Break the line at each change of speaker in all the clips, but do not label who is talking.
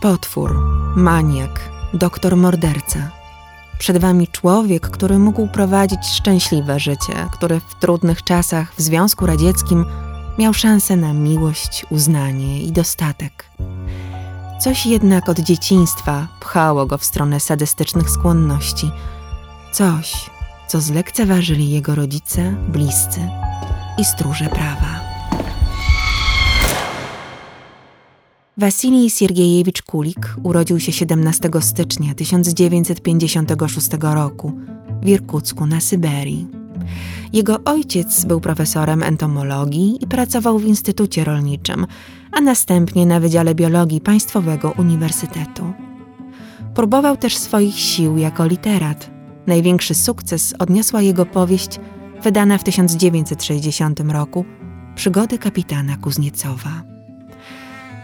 Potwór, maniak, doktor morderca. Przed wami człowiek, który mógł prowadzić szczęśliwe życie, który w trudnych czasach w Związku Radzieckim miał szansę na miłość, uznanie i dostatek. Coś jednak od dzieciństwa pchało go w stronę sadystycznych skłonności. Coś, co zlekceważyli jego rodzice, bliscy i stróże prawa. Wasilij Siergiejewicz Kulik urodził się 17 stycznia 1956 roku w Irkucku na Syberii. Jego ojciec był profesorem entomologii i pracował w Instytucie Rolniczym, a następnie na Wydziale Biologii Państwowego Uniwersytetu. Próbował też swoich sił jako literat. Największy sukces odniosła jego powieść wydana w 1960 roku Przygody kapitana Kuzniecowa.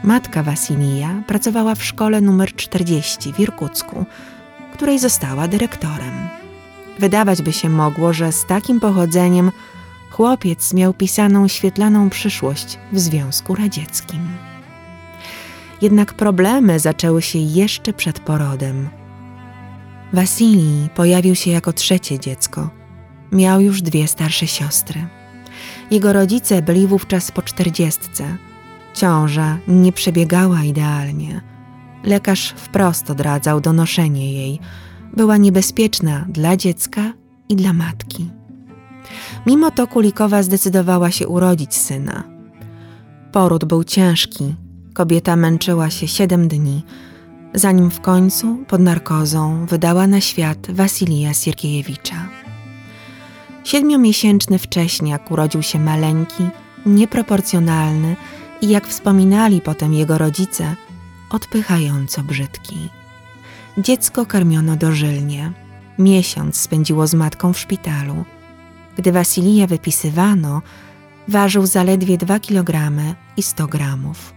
Matka Wasilija pracowała w szkole numer 40 w Irkucku, której została dyrektorem. Wydawać by się mogło, że z takim pochodzeniem chłopiec miał pisaną świetlaną przyszłość w Związku Radzieckim. Jednak problemy zaczęły się jeszcze przed porodem. Wasilij pojawił się jako trzecie dziecko. Miał już dwie starsze siostry. Jego rodzice byli wówczas po czterdziestce. Ciąża nie przebiegała idealnie. Lekarz wprost odradzał donoszenie jej. Była niebezpieczna dla dziecka i dla matki. Mimo to Kulikowa zdecydowała się urodzić syna. Poród był ciężki. Kobieta męczyła się siedem dni, zanim w końcu, pod narkozą, wydała na świat Wasilija Sierkiejewicza. Siedmiomiesięczny wcześniak urodził się maleńki, nieproporcjonalny i jak wspominali potem jego rodzice, odpychająco brzydki. Dziecko karmiono dożylnie. Miesiąc spędziło z matką w szpitalu. Gdy Wasilija wypisywano, ważył zaledwie 2 kg i 100 gramów.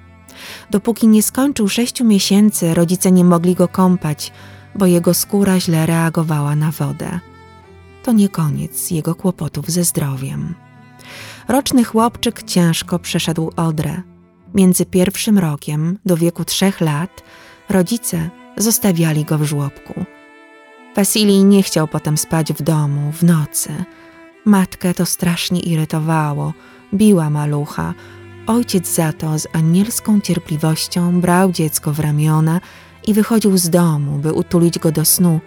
Dopóki nie skończył sześciu miesięcy, rodzice nie mogli go kąpać, bo jego skóra źle reagowała na wodę. To nie koniec jego kłopotów ze zdrowiem. Roczny chłopczyk ciężko przeszedł odrę. Między pierwszym rokiem do wieku trzech lat rodzice zostawiali go w żłobku. Wasilij nie chciał potem spać w domu, w nocy. Matkę to strasznie irytowało, biła malucha. Ojciec za to z anielską cierpliwością brał dziecko w ramiona i wychodził z domu, by utulić go do snu,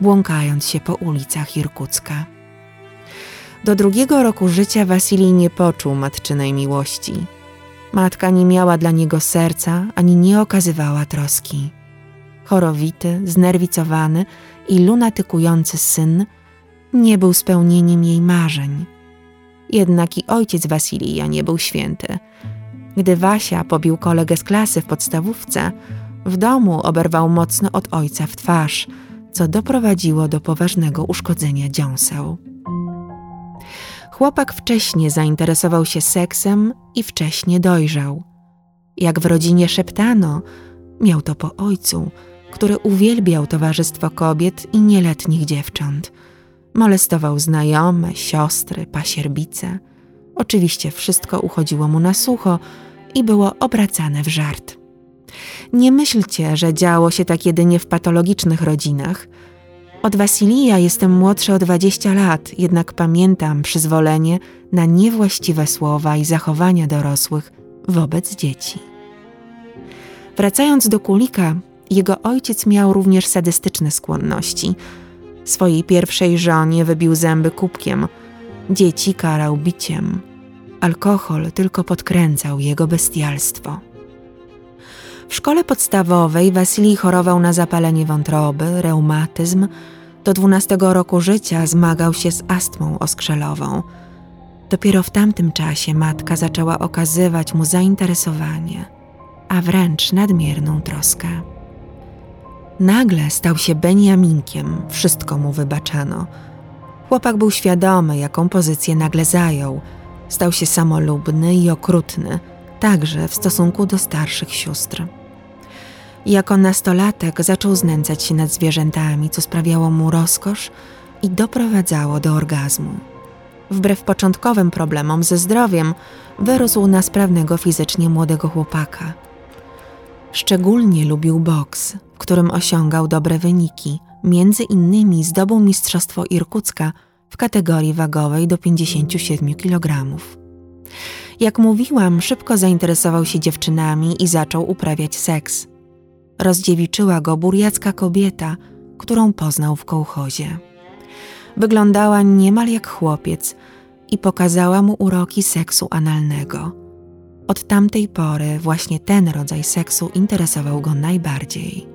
błąkając się po ulicach Irkucka. Do drugiego roku życia Wasilij nie poczuł matczynej miłości. Matka nie miała dla niego serca ani nie okazywała troski. Chorowity, znerwicowany i lunatykujący syn nie był spełnieniem jej marzeń. Jednak i ojciec Wasilija nie był święty. Gdy Wasia pobił kolegę z klasy w podstawówce, w domu oberwał mocno od ojca w twarz, co doprowadziło do poważnego uszkodzenia dziąseł. Chłopak wcześnie zainteresował się seksem i wcześnie dojrzał. Jak w rodzinie szeptano, miał to po ojcu, który uwielbiał towarzystwo kobiet i nieletnich dziewcząt. Molestował znajome, siostry, pasierbice. Oczywiście wszystko uchodziło mu na sucho i było obracane w żart. Nie myślcie, że działo się tak jedynie w patologicznych rodzinach – od Wasilija jestem młodszy o 20 lat, jednak pamiętam przyzwolenie na niewłaściwe słowa i zachowania dorosłych wobec dzieci. Wracając do Kulika, jego ojciec miał również sadystyczne skłonności. Swojej pierwszej żonie wybił zęby kubkiem, dzieci karał biciem. Alkohol tylko podkręcał jego bestialstwo. W szkole podstawowej Wasilij chorował na zapalenie wątroby, reumatyzm. Do 12 roku życia zmagał się z astmą oskrzelową. Dopiero w tamtym czasie matka zaczęła okazywać mu zainteresowanie, a wręcz nadmierną troskę. Nagle stał się Beniaminkiem, wszystko mu wybaczano. Chłopak był świadomy, jaką pozycję nagle zajął. Stał się samolubny i okrutny, także w stosunku do starszych sióstr. Jako nastolatek zaczął znęcać się nad zwierzętami, co sprawiało mu rozkosz i doprowadzało do orgazmu. Wbrew początkowym problemom ze zdrowiem, wyrósł na sprawnego fizycznie młodego chłopaka. Szczególnie lubił boks, w którym osiągał dobre wyniki. Między innymi zdobył Mistrzostwo Irkucka w kategorii wagowej do 57 kg. Jak mówiłam, szybko zainteresował się dziewczynami i zaczął uprawiać seks. Rozdziewiczyła go burjacka kobieta, którą poznał w kołchozie. Wyglądała niemal jak chłopiec i pokazała mu uroki seksu analnego. Od tamtej pory właśnie ten rodzaj seksu interesował go najbardziej.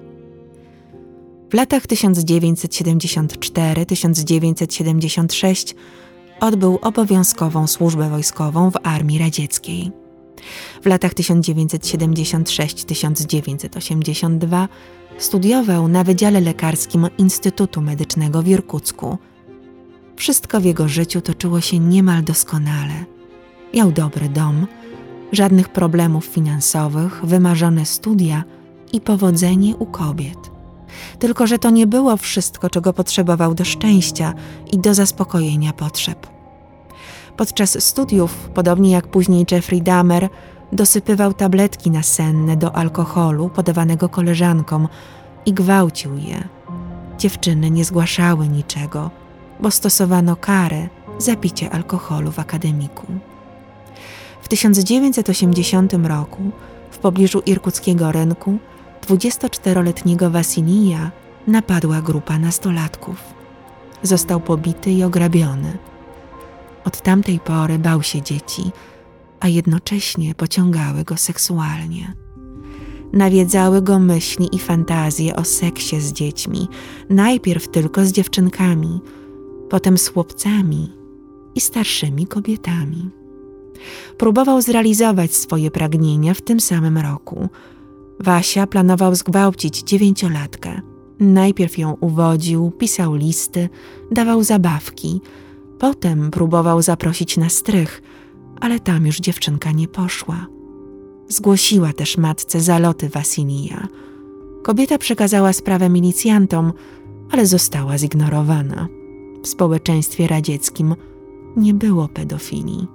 W latach 1974-1976 odbył obowiązkową służbę wojskową w Armii Radzieckiej. W latach 1976-1982 studiował na Wydziale Lekarskim Instytutu Medycznego w Irkucku. Wszystko w jego życiu toczyło się niemal doskonale. Miał dobry dom, żadnych problemów finansowych, wymarzone studia i powodzenie u kobiet. Tylko, że to nie było wszystko, czego potrzebował do szczęścia i do zaspokojenia potrzeb. Podczas studiów, podobnie jak później Jeffrey Dahmer, dosypywał tabletki nasenne do alkoholu podawanego koleżankom i gwałcił je. Dziewczyny nie zgłaszały niczego, bo stosowano karę za picie alkoholu w akademiku. W 1980 roku w pobliżu irkuckiego rynku 24-letniego Wasilija napadła grupa nastolatków. Został pobity i ograbiony. Od tamtej pory bał się dzieci, a jednocześnie pociągały go seksualnie. Nawiedzały go myśli i fantazje o seksie z dziećmi, najpierw tylko z dziewczynkami, potem z chłopcami i starszymi kobietami. Próbował zrealizować swoje pragnienia w tym samym roku. Wasia planował zgwałcić dziewięciolatkę. Najpierw ją uwodził, pisał listy, dawał zabawki. Potem próbował zaprosić na strych, ale tam już dziewczynka nie poszła. Zgłosiła też matce zaloty Wasilija. Kobieta przekazała sprawę milicjantom, ale została zignorowana. W społeczeństwie radzieckim nie było pedofilii.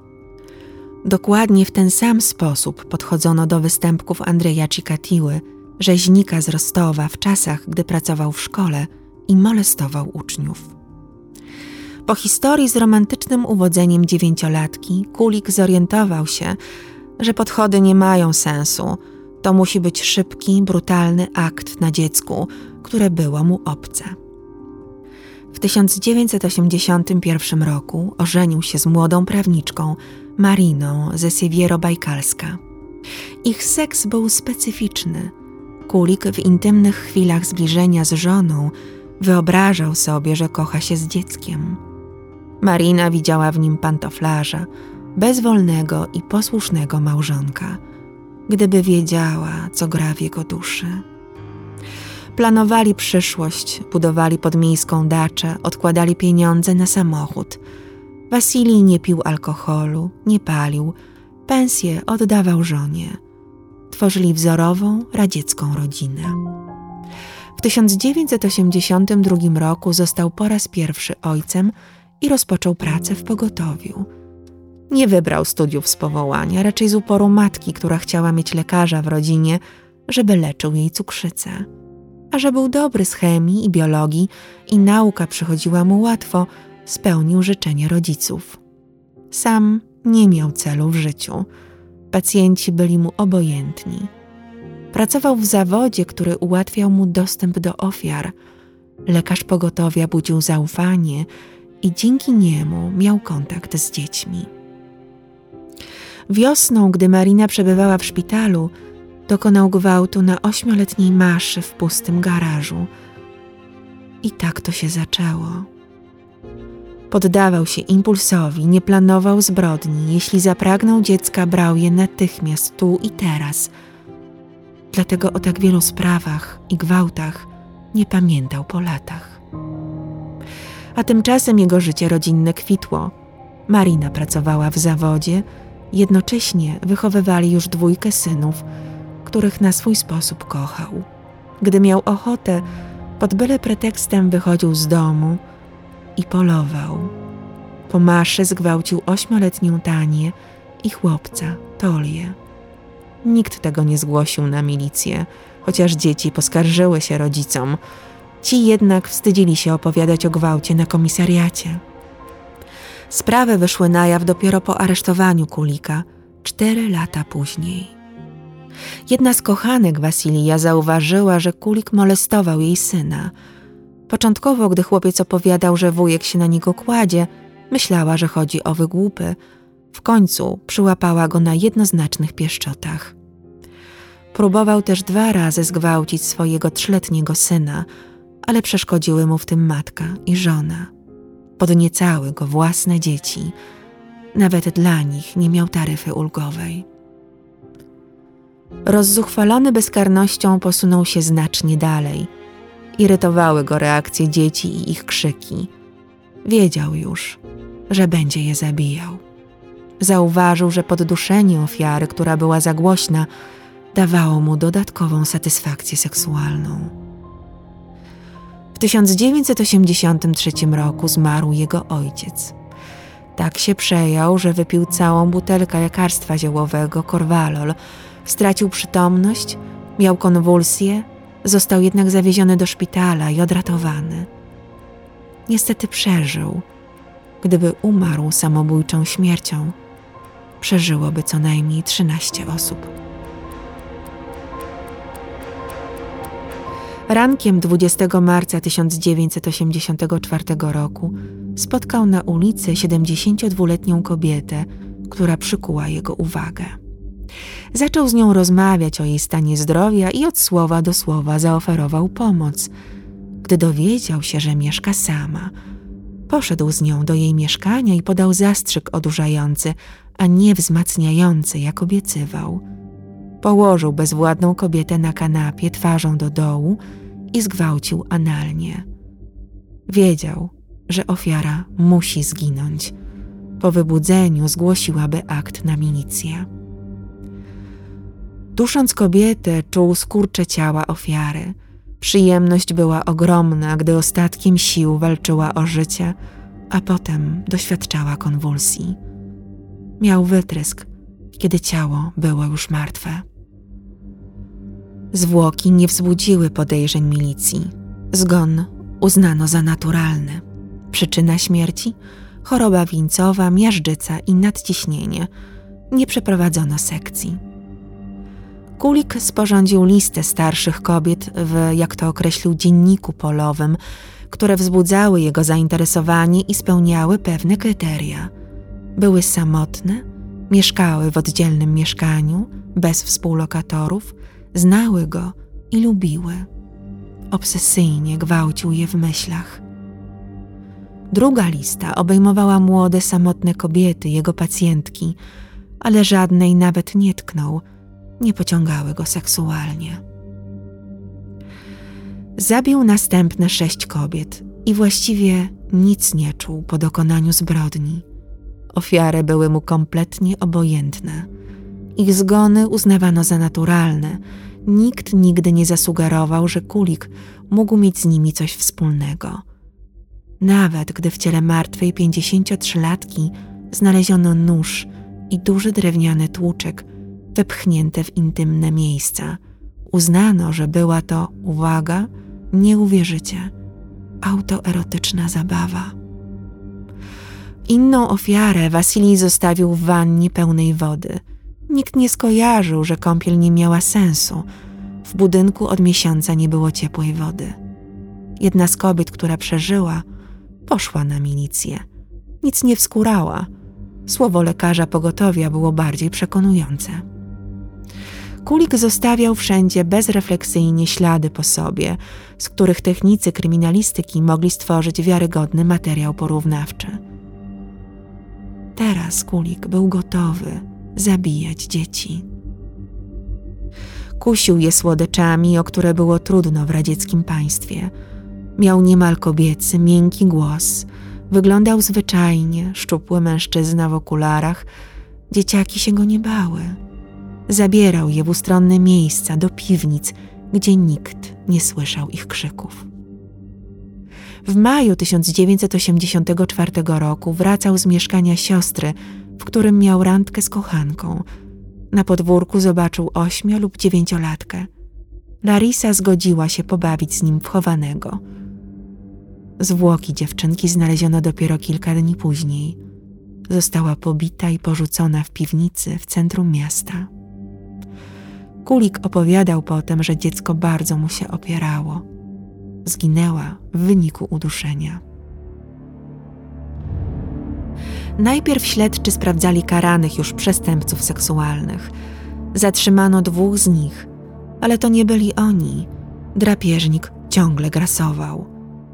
Dokładnie w ten sam sposób podchodzono do występków Andrzeja Cikatiły, rzeźnika z Rostowa w czasach, gdy pracował w szkole i molestował uczniów. Po historii z romantycznym uwodzeniem dziewięciolatki, Kulik zorientował się, że podchody nie mają sensu. To musi być szybki, brutalny akt na dziecku, które było mu obce. W 1981 roku ożenił się z młodą prawniczką Mariną ze Siewiero-Bajkalska. Ich seks był specyficzny. Kulik w intymnych chwilach zbliżenia z żoną wyobrażał sobie, że kocha się z dzieckiem. Marina widziała w nim pantoflarza, bezwolnego i posłusznego małżonka, gdyby wiedziała, co gra w jego duszy. Planowali przyszłość, budowali podmiejską daczę, odkładali pieniądze na samochód. Wasilij nie pił alkoholu, nie palił, pensję oddawał żonie. Tworzyli wzorową, radziecką rodzinę. W 1982 roku został po raz pierwszy ojcem i rozpoczął pracę w pogotowiu. Nie wybrał studiów z powołania, raczej z uporu matki, która chciała mieć lekarza w rodzinie, żeby leczył jej cukrzycę. A że był dobry z chemii i biologii i nauka przychodziła mu łatwo, spełnił życzenie rodziców. Sam nie miał celu w życiu. Pacjenci byli mu obojętni. Pracował w zawodzie, który ułatwiał mu dostęp do ofiar. Lekarz pogotowia budził zaufanie i dzięki niemu miał kontakt z dziećmi. Wiosną, gdy Marina przebywała w szpitalu, dokonał gwałtu na ośmioletniej maszy w pustym garażu. I tak to się zaczęło. Poddawał się impulsowi, nie planował zbrodni. Jeśli zapragnął dziecka, brał je natychmiast tu i teraz. Dlatego o tak wielu sprawach i gwałtach nie pamiętał po latach. A tymczasem jego życie rodzinne kwitło. Marina pracowała w zawodzie, jednocześnie wychowywali już dwójkę synów, których na swój sposób kochał. Gdy miał ochotę, pod byle pretekstem wychodził z domu i polował. Po maszy zgwałcił ośmioletnią Tanię i chłopca, Tolię. Nikt tego nie zgłosił na milicję, chociaż dzieci poskarżyły się rodzicom. Ci jednak wstydzili się opowiadać o gwałcie na komisariacie. Sprawy wyszły na jaw dopiero po aresztowaniu Kulika, cztery lata później. Jedna z kochanek Wasilija zauważyła, że Kulik molestował jej syna. Początkowo, gdy chłopiec opowiadał, że wujek się na niego kładzie, myślała, że chodzi o wygłupy. W końcu przyłapała go na jednoznacznych pieszczotach. Próbował też dwa razy zgwałcić swojego trzyletniego syna, ale przeszkodziły mu w tym matka i żona. Podniecały go własne dzieci. Nawet dla nich nie miał taryfy ulgowej. Rozzuchwalony bezkarnością posunął się znacznie dalej. Irytowały go reakcje dzieci i ich krzyki. Wiedział już, że będzie je zabijał. Zauważył, że podduszenie ofiary, która była za głośna, dawało mu dodatkową satysfakcję seksualną. W 1983 roku zmarł jego ojciec. Tak się przejął, że wypił całą butelkę lekarstwa ziołowego Corvalol, stracił przytomność, miał konwulsje, został jednak zawieziony do szpitala i odratowany. Niestety przeżył. Gdyby umarł samobójczą śmiercią, przeżyłoby co najmniej 13 osób. Rankiem 20 marca 1984 roku spotkał na ulicy 72-letnią kobietę, która przykuła jego uwagę. Zaczął z nią rozmawiać o jej stanie zdrowia i od słowa do słowa zaoferował pomoc. Gdy dowiedział się, że mieszka sama, poszedł z nią do jej mieszkania i podał zastrzyk odurzający, a nie wzmacniający, jak obiecywał. Położył bezwładną kobietę na kanapie twarzą do dołu i zgwałcił analnie. Wiedział, że ofiara musi zginąć. Po wybudzeniu zgłosiłaby akt na milicję. Dusząc kobietę, czuł skurcze ciała ofiary. Przyjemność była ogromna, gdy ostatkiem sił walczyła o życie, a potem doświadczała konwulsji. Miał wytrysk, kiedy ciało było już martwe. Zwłoki nie wzbudziły podejrzeń milicji. Zgon uznano za naturalny. Przyczyna śmierci? Choroba wieńcowa, miażdżyca i nadciśnienie. Nie przeprowadzono sekcji. Kulik sporządził listę starszych kobiet w, jak to określił, dzienniku polowym, które wzbudzały jego zainteresowanie i spełniały pewne kryteria. Były samotne, mieszkały w oddzielnym mieszkaniu, bez współlokatorów, znały go i lubiły. Obsesyjnie gwałcił je w myślach. Druga lista obejmowała młode, samotne kobiety, jego pacjentki, ale żadnej nawet nie tknął, nie pociągały go seksualnie. Zabił następne sześć kobiet i właściwie nic nie czuł po dokonaniu zbrodni. Ofiary były mu kompletnie obojętne. Ich zgony uznawano za naturalne. Nikt nigdy nie zasugerował, że Kulik mógł mieć z nimi coś wspólnego. Nawet gdy w ciele martwej 53-latki znaleziono nóż i duży drewniany tłuczek wepchnięte w intymne miejsca, uznano, że była to, uwaga, nie uwierzycie, autoerotyczna zabawa. Inną ofiarę Wasilij zostawił w wannie pełnej wody – Nikt nie skojarzył, że kąpiel nie miała sensu. W budynku od miesiąca nie było ciepłej wody. Jedna z kobiet, która przeżyła, poszła na milicję. Nic nie wskurała. Słowo lekarza pogotowia było bardziej przekonujące. Kulik zostawiał wszędzie bezrefleksyjnie ślady po sobie, z których technicy kryminalistyki mogli stworzyć wiarygodny materiał porównawczy. Teraz Kulik był gotowy zabijać dzieci. Kusił je słodyczami, o które było trudno w radzieckim państwie. Miał niemal kobiecy, miękki głos, wyglądał zwyczajnie, szczupły mężczyzna w okularach. Dzieciaki się go nie bały. Zabierał je w ustronne miejsca, do piwnic, gdzie nikt nie słyszał ich krzyków. W maju 1984 roku wracał z mieszkania siostry, w którym miał randkę z kochanką. Na podwórku zobaczył ośmio lub dziewięciolatkę. Larisa zgodziła się pobawić z nim w chowanego. Zwłoki dziewczynki znaleziono dopiero kilka dni później. Została pobita i porzucona w piwnicy w centrum miasta. Kulik opowiadał potem, że dziecko bardzo mu się opierało. Zginęła w wyniku uduszenia. Najpierw śledczy sprawdzali karanych już przestępców seksualnych. Zatrzymano dwóch z nich, ale to nie byli oni. Drapieżnik ciągle grasował.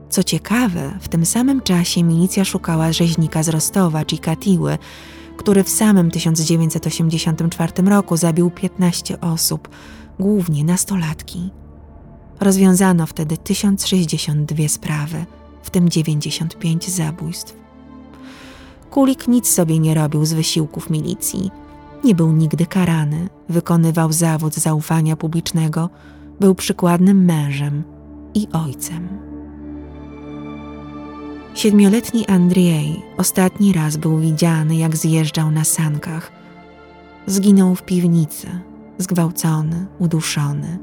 Co ciekawe, w tym samym czasie milicja szukała rzeźnika z Rostowa, Cikatiły, który w samym 1984 roku zabił 15 osób, głównie nastolatki. Rozwiązano wtedy 1062 sprawy, w tym 95 zabójstw. Kulik nic sobie nie robił z wysiłków milicji. Nie był nigdy karany, wykonywał zawód zaufania publicznego, był przykładnym mężem i ojcem. Siedmioletni Andrzej ostatni raz był widziany, jak zjeżdżał na sankach. Zginął w piwnicy, zgwałcony, uduszony.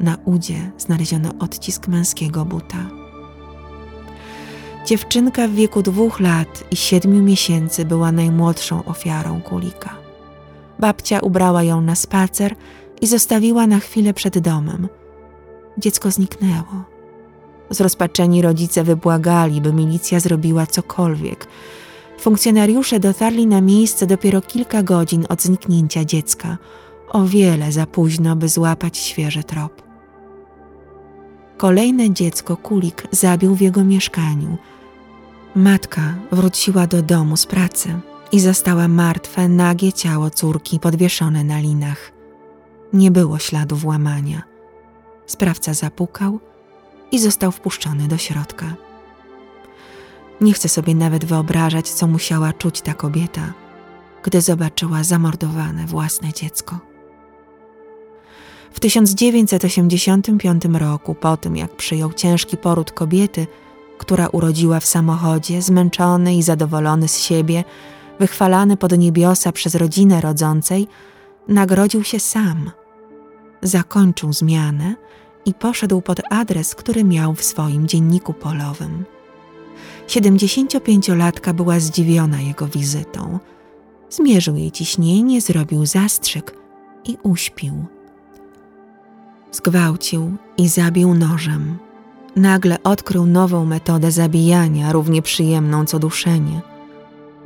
Na udzie znaleziono odcisk męskiego buta. Dziewczynka w wieku dwóch lat i siedmiu miesięcy była najmłodszą ofiarą kulika. Babcia ubrała ją na spacer i zostawiła na chwilę przed domem. Dziecko zniknęło. Zrozpaczeni rodzice wybłagali, by milicja zrobiła cokolwiek. Funkcjonariusze dotarli na miejsce dopiero kilka godzin od zniknięcia dziecka, o wiele za późno, by złapać świeży trop. Kolejne dziecko Kulik zabił w jego mieszkaniu. Matka wróciła do domu z pracy i zastała martwe, nagie ciało córki podwieszone na linach. Nie było śladów łamania. Sprawca zapukał i został wpuszczony do środka. Nie chcę sobie nawet wyobrażać, co musiała czuć ta kobieta, gdy zobaczyła zamordowane własne dziecko. W 1985 roku, po tym jak przyjął ciężki poród kobiety, która urodziła w samochodzie, zmęczony i zadowolony z siebie, wychwalany pod niebiosa przez rodzinę rodzącej, nagrodził się sam. Zakończył zmianę i poszedł pod adres, który miał w swoim dzienniku polowym. 75-latka była zdziwiona jego wizytą. Zmierzył jej ciśnienie, zrobił zastrzyk i uśpił. Zgwałcił i zabił nożem. Nagle odkrył nową metodę zabijania, równie przyjemną co duszenie.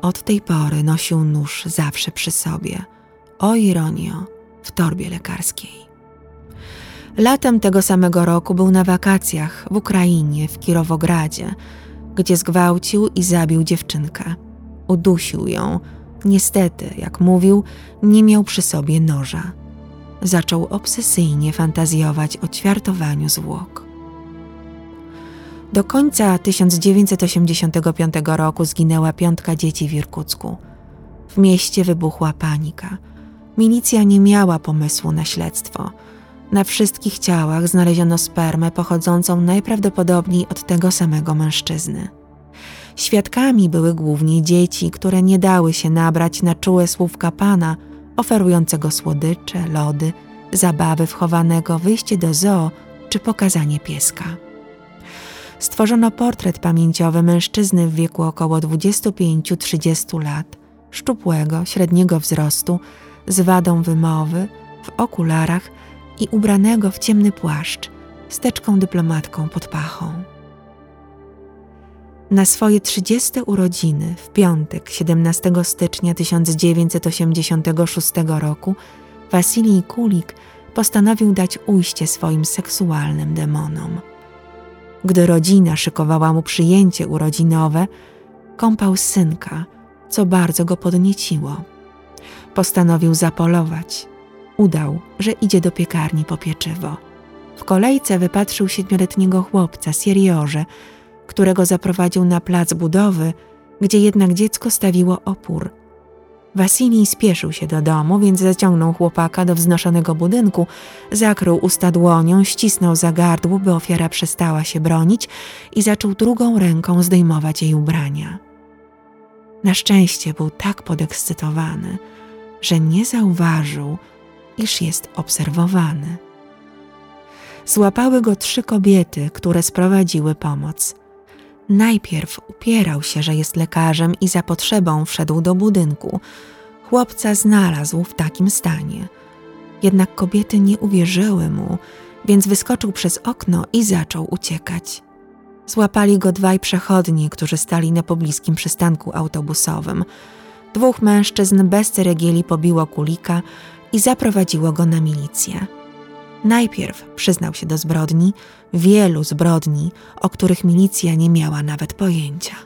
Od tej pory nosił nóż zawsze przy sobie. O ironio, w torbie lekarskiej. Latem tego samego roku był na wakacjach w Ukrainie, w Kirowogradzie, gdzie zgwałcił i zabił dziewczynkę. Udusił ją. Niestety, jak mówił, nie miał przy sobie noża zaczął obsesyjnie fantazjować o ćwiartowaniu zwłok. Do końca 1985 roku zginęła piątka dzieci w Irkucku. W mieście wybuchła panika. Milicja nie miała pomysłu na śledztwo. Na wszystkich ciałach znaleziono spermę pochodzącą najprawdopodobniej od tego samego mężczyzny. Świadkami były głównie dzieci, które nie dały się nabrać na czułe słówka pana – oferującego słodycze, lody, zabawy wchowanego, wyjście do zoo czy pokazanie pieska. Stworzono portret pamięciowy mężczyzny w wieku około 25-30 lat, szczupłego, średniego wzrostu, z wadą wymowy, w okularach i ubranego w ciemny płaszcz, z teczką dyplomatką pod pachą. Na swoje 30 urodziny w piątek 17 stycznia 1986 roku Wasilij Kulik postanowił dać ujście swoim seksualnym demonom. Gdy rodzina szykowała mu przyjęcie urodzinowe, kąpał synka, co bardzo go podnieciło. Postanowił zapolować. Udał, że idzie do piekarni po pieczywo. W kolejce wypatrzył siedmioletniego chłopca, Siriorze, którego zaprowadził na plac budowy, gdzie jednak dziecko stawiło opór. Wasilij spieszył się do domu, więc zaciągnął chłopaka do wznoszonego budynku, zakrył usta dłonią, ścisnął za gardło, by ofiara przestała się bronić i zaczął drugą ręką zdejmować jej ubrania. Na szczęście był tak podekscytowany, że nie zauważył, iż jest obserwowany. Złapały go trzy kobiety, które sprowadziły pomoc. Najpierw upierał się, że jest lekarzem i za potrzebą wszedł do budynku. Chłopca znalazł w takim stanie. Jednak kobiety nie uwierzyły mu, więc wyskoczył przez okno i zaczął uciekać. Złapali go dwaj przechodni, którzy stali na pobliskim przystanku autobusowym. Dwóch mężczyzn bez ceregieli pobiło kulika i zaprowadziło go na milicję. Najpierw przyznał się do zbrodni, wielu zbrodni, o których milicja nie miała nawet pojęcia.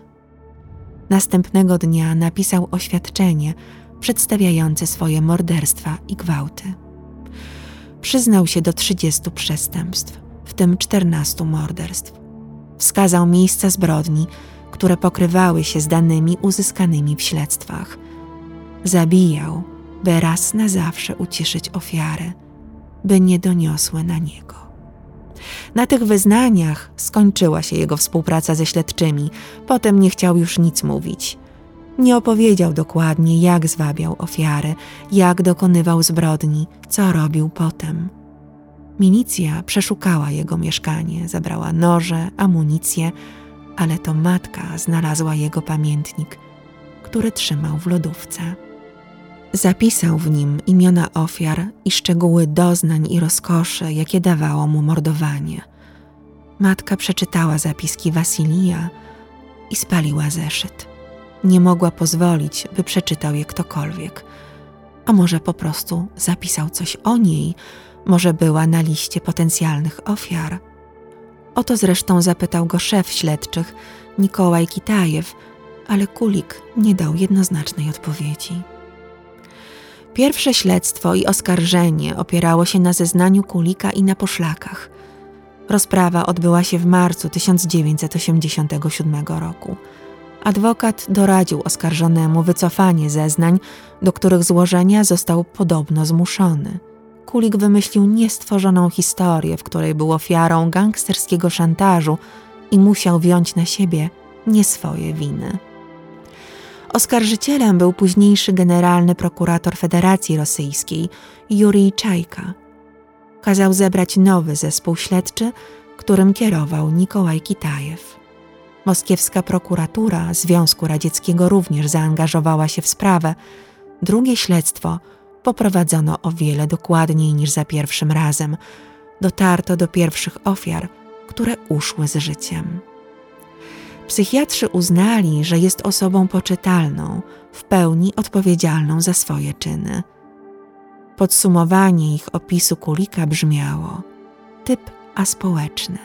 Następnego dnia napisał oświadczenie przedstawiające swoje morderstwa i gwałty. Przyznał się do 30 przestępstw, w tym 14 morderstw. Wskazał miejsca zbrodni, które pokrywały się z danymi uzyskanymi w śledztwach. Zabijał, by raz na zawsze uciszyć ofiary, by nie doniosły na niego. Na tych wyznaniach skończyła się jego współpraca ze śledczymi, potem nie chciał już nic mówić. Nie opowiedział dokładnie, jak zwabiał ofiary, jak dokonywał zbrodni, co robił potem. Milicja przeszukała jego mieszkanie, zabrała noże, amunicję, ale to matka znalazła jego pamiętnik, który trzymał w lodówce. Zapisał w nim imiona ofiar i szczegóły doznań i rozkoszy, jakie dawało mu mordowanie. Matka przeczytała zapiski Wasilija i spaliła zeszyt. Nie mogła pozwolić, by przeczytał je ktokolwiek. A może po prostu zapisał coś o niej, może była na liście potencjalnych ofiar. O to zresztą zapytał go szef śledczych, Nikołaj Kitajew, ale Kulik nie dał jednoznacznej odpowiedzi. Pierwsze śledztwo i oskarżenie opierało się na zeznaniu Kulika i na poszlakach. Rozprawa odbyła się w marcu 1987 roku. Adwokat doradził oskarżonemu wycofanie zeznań, do których złożenia został podobno zmuszony. Kulik wymyślił niestworzoną historię, w której był ofiarą gangsterskiego szantażu i musiał wziąć na siebie nie swoje winy. Oskarżycielem był późniejszy generalny prokurator Federacji Rosyjskiej Jurij Czajka. Kazał zebrać nowy zespół śledczy, którym kierował Nikołaj Kitajew. Moskiewska prokuratura Związku Radzieckiego również zaangażowała się w sprawę. Drugie śledztwo poprowadzono o wiele dokładniej niż za pierwszym razem. Dotarto do pierwszych ofiar, które uszły z życiem. Psychiatrzy uznali, że jest osobą poczytalną, w pełni odpowiedzialną za swoje czyny. Podsumowanie ich opisu Kulika brzmiało: typ aspołeczny,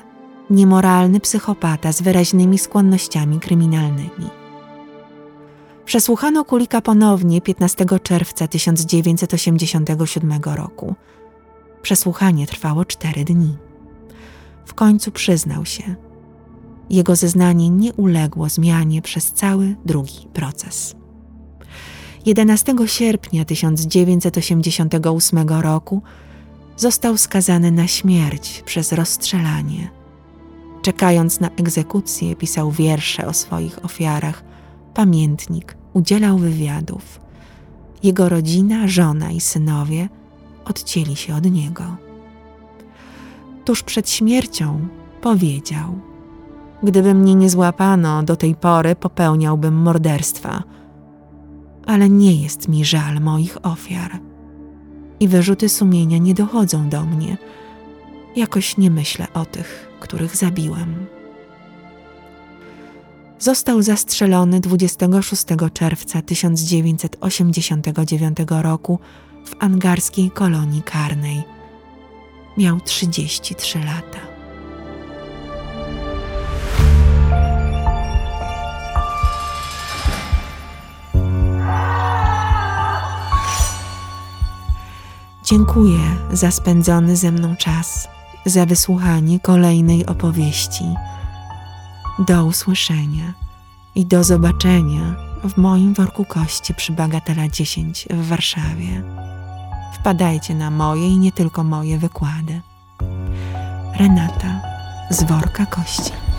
niemoralny psychopata z wyraźnymi skłonnościami kryminalnymi. Przesłuchano Kulika ponownie 15 czerwca 1987 roku. Przesłuchanie trwało cztery dni. W końcu przyznał się – jego zeznanie nie uległo zmianie przez cały drugi proces. 11 sierpnia 1988 roku został skazany na śmierć przez rozstrzelanie. Czekając na egzekucję, pisał wiersze o swoich ofiarach, pamiętnik, udzielał wywiadów. Jego rodzina, żona i synowie odcięli się od niego. Tuż przed śmiercią powiedział – Gdyby mnie nie złapano do tej pory, popełniałbym morderstwa. Ale nie jest mi żal moich ofiar. I wyrzuty sumienia nie dochodzą do mnie. Jakoś nie myślę o tych, których zabiłem. Został zastrzelony 26 czerwca 1989 roku w angarskiej kolonii karnej. Miał 33 lata. Dziękuję za spędzony ze mną czas, za wysłuchanie kolejnej opowieści. Do usłyszenia i do zobaczenia w moim worku kości przy Bagatela 10 w Warszawie. Wpadajcie na moje i nie tylko moje wykłady. Renata z worka kości.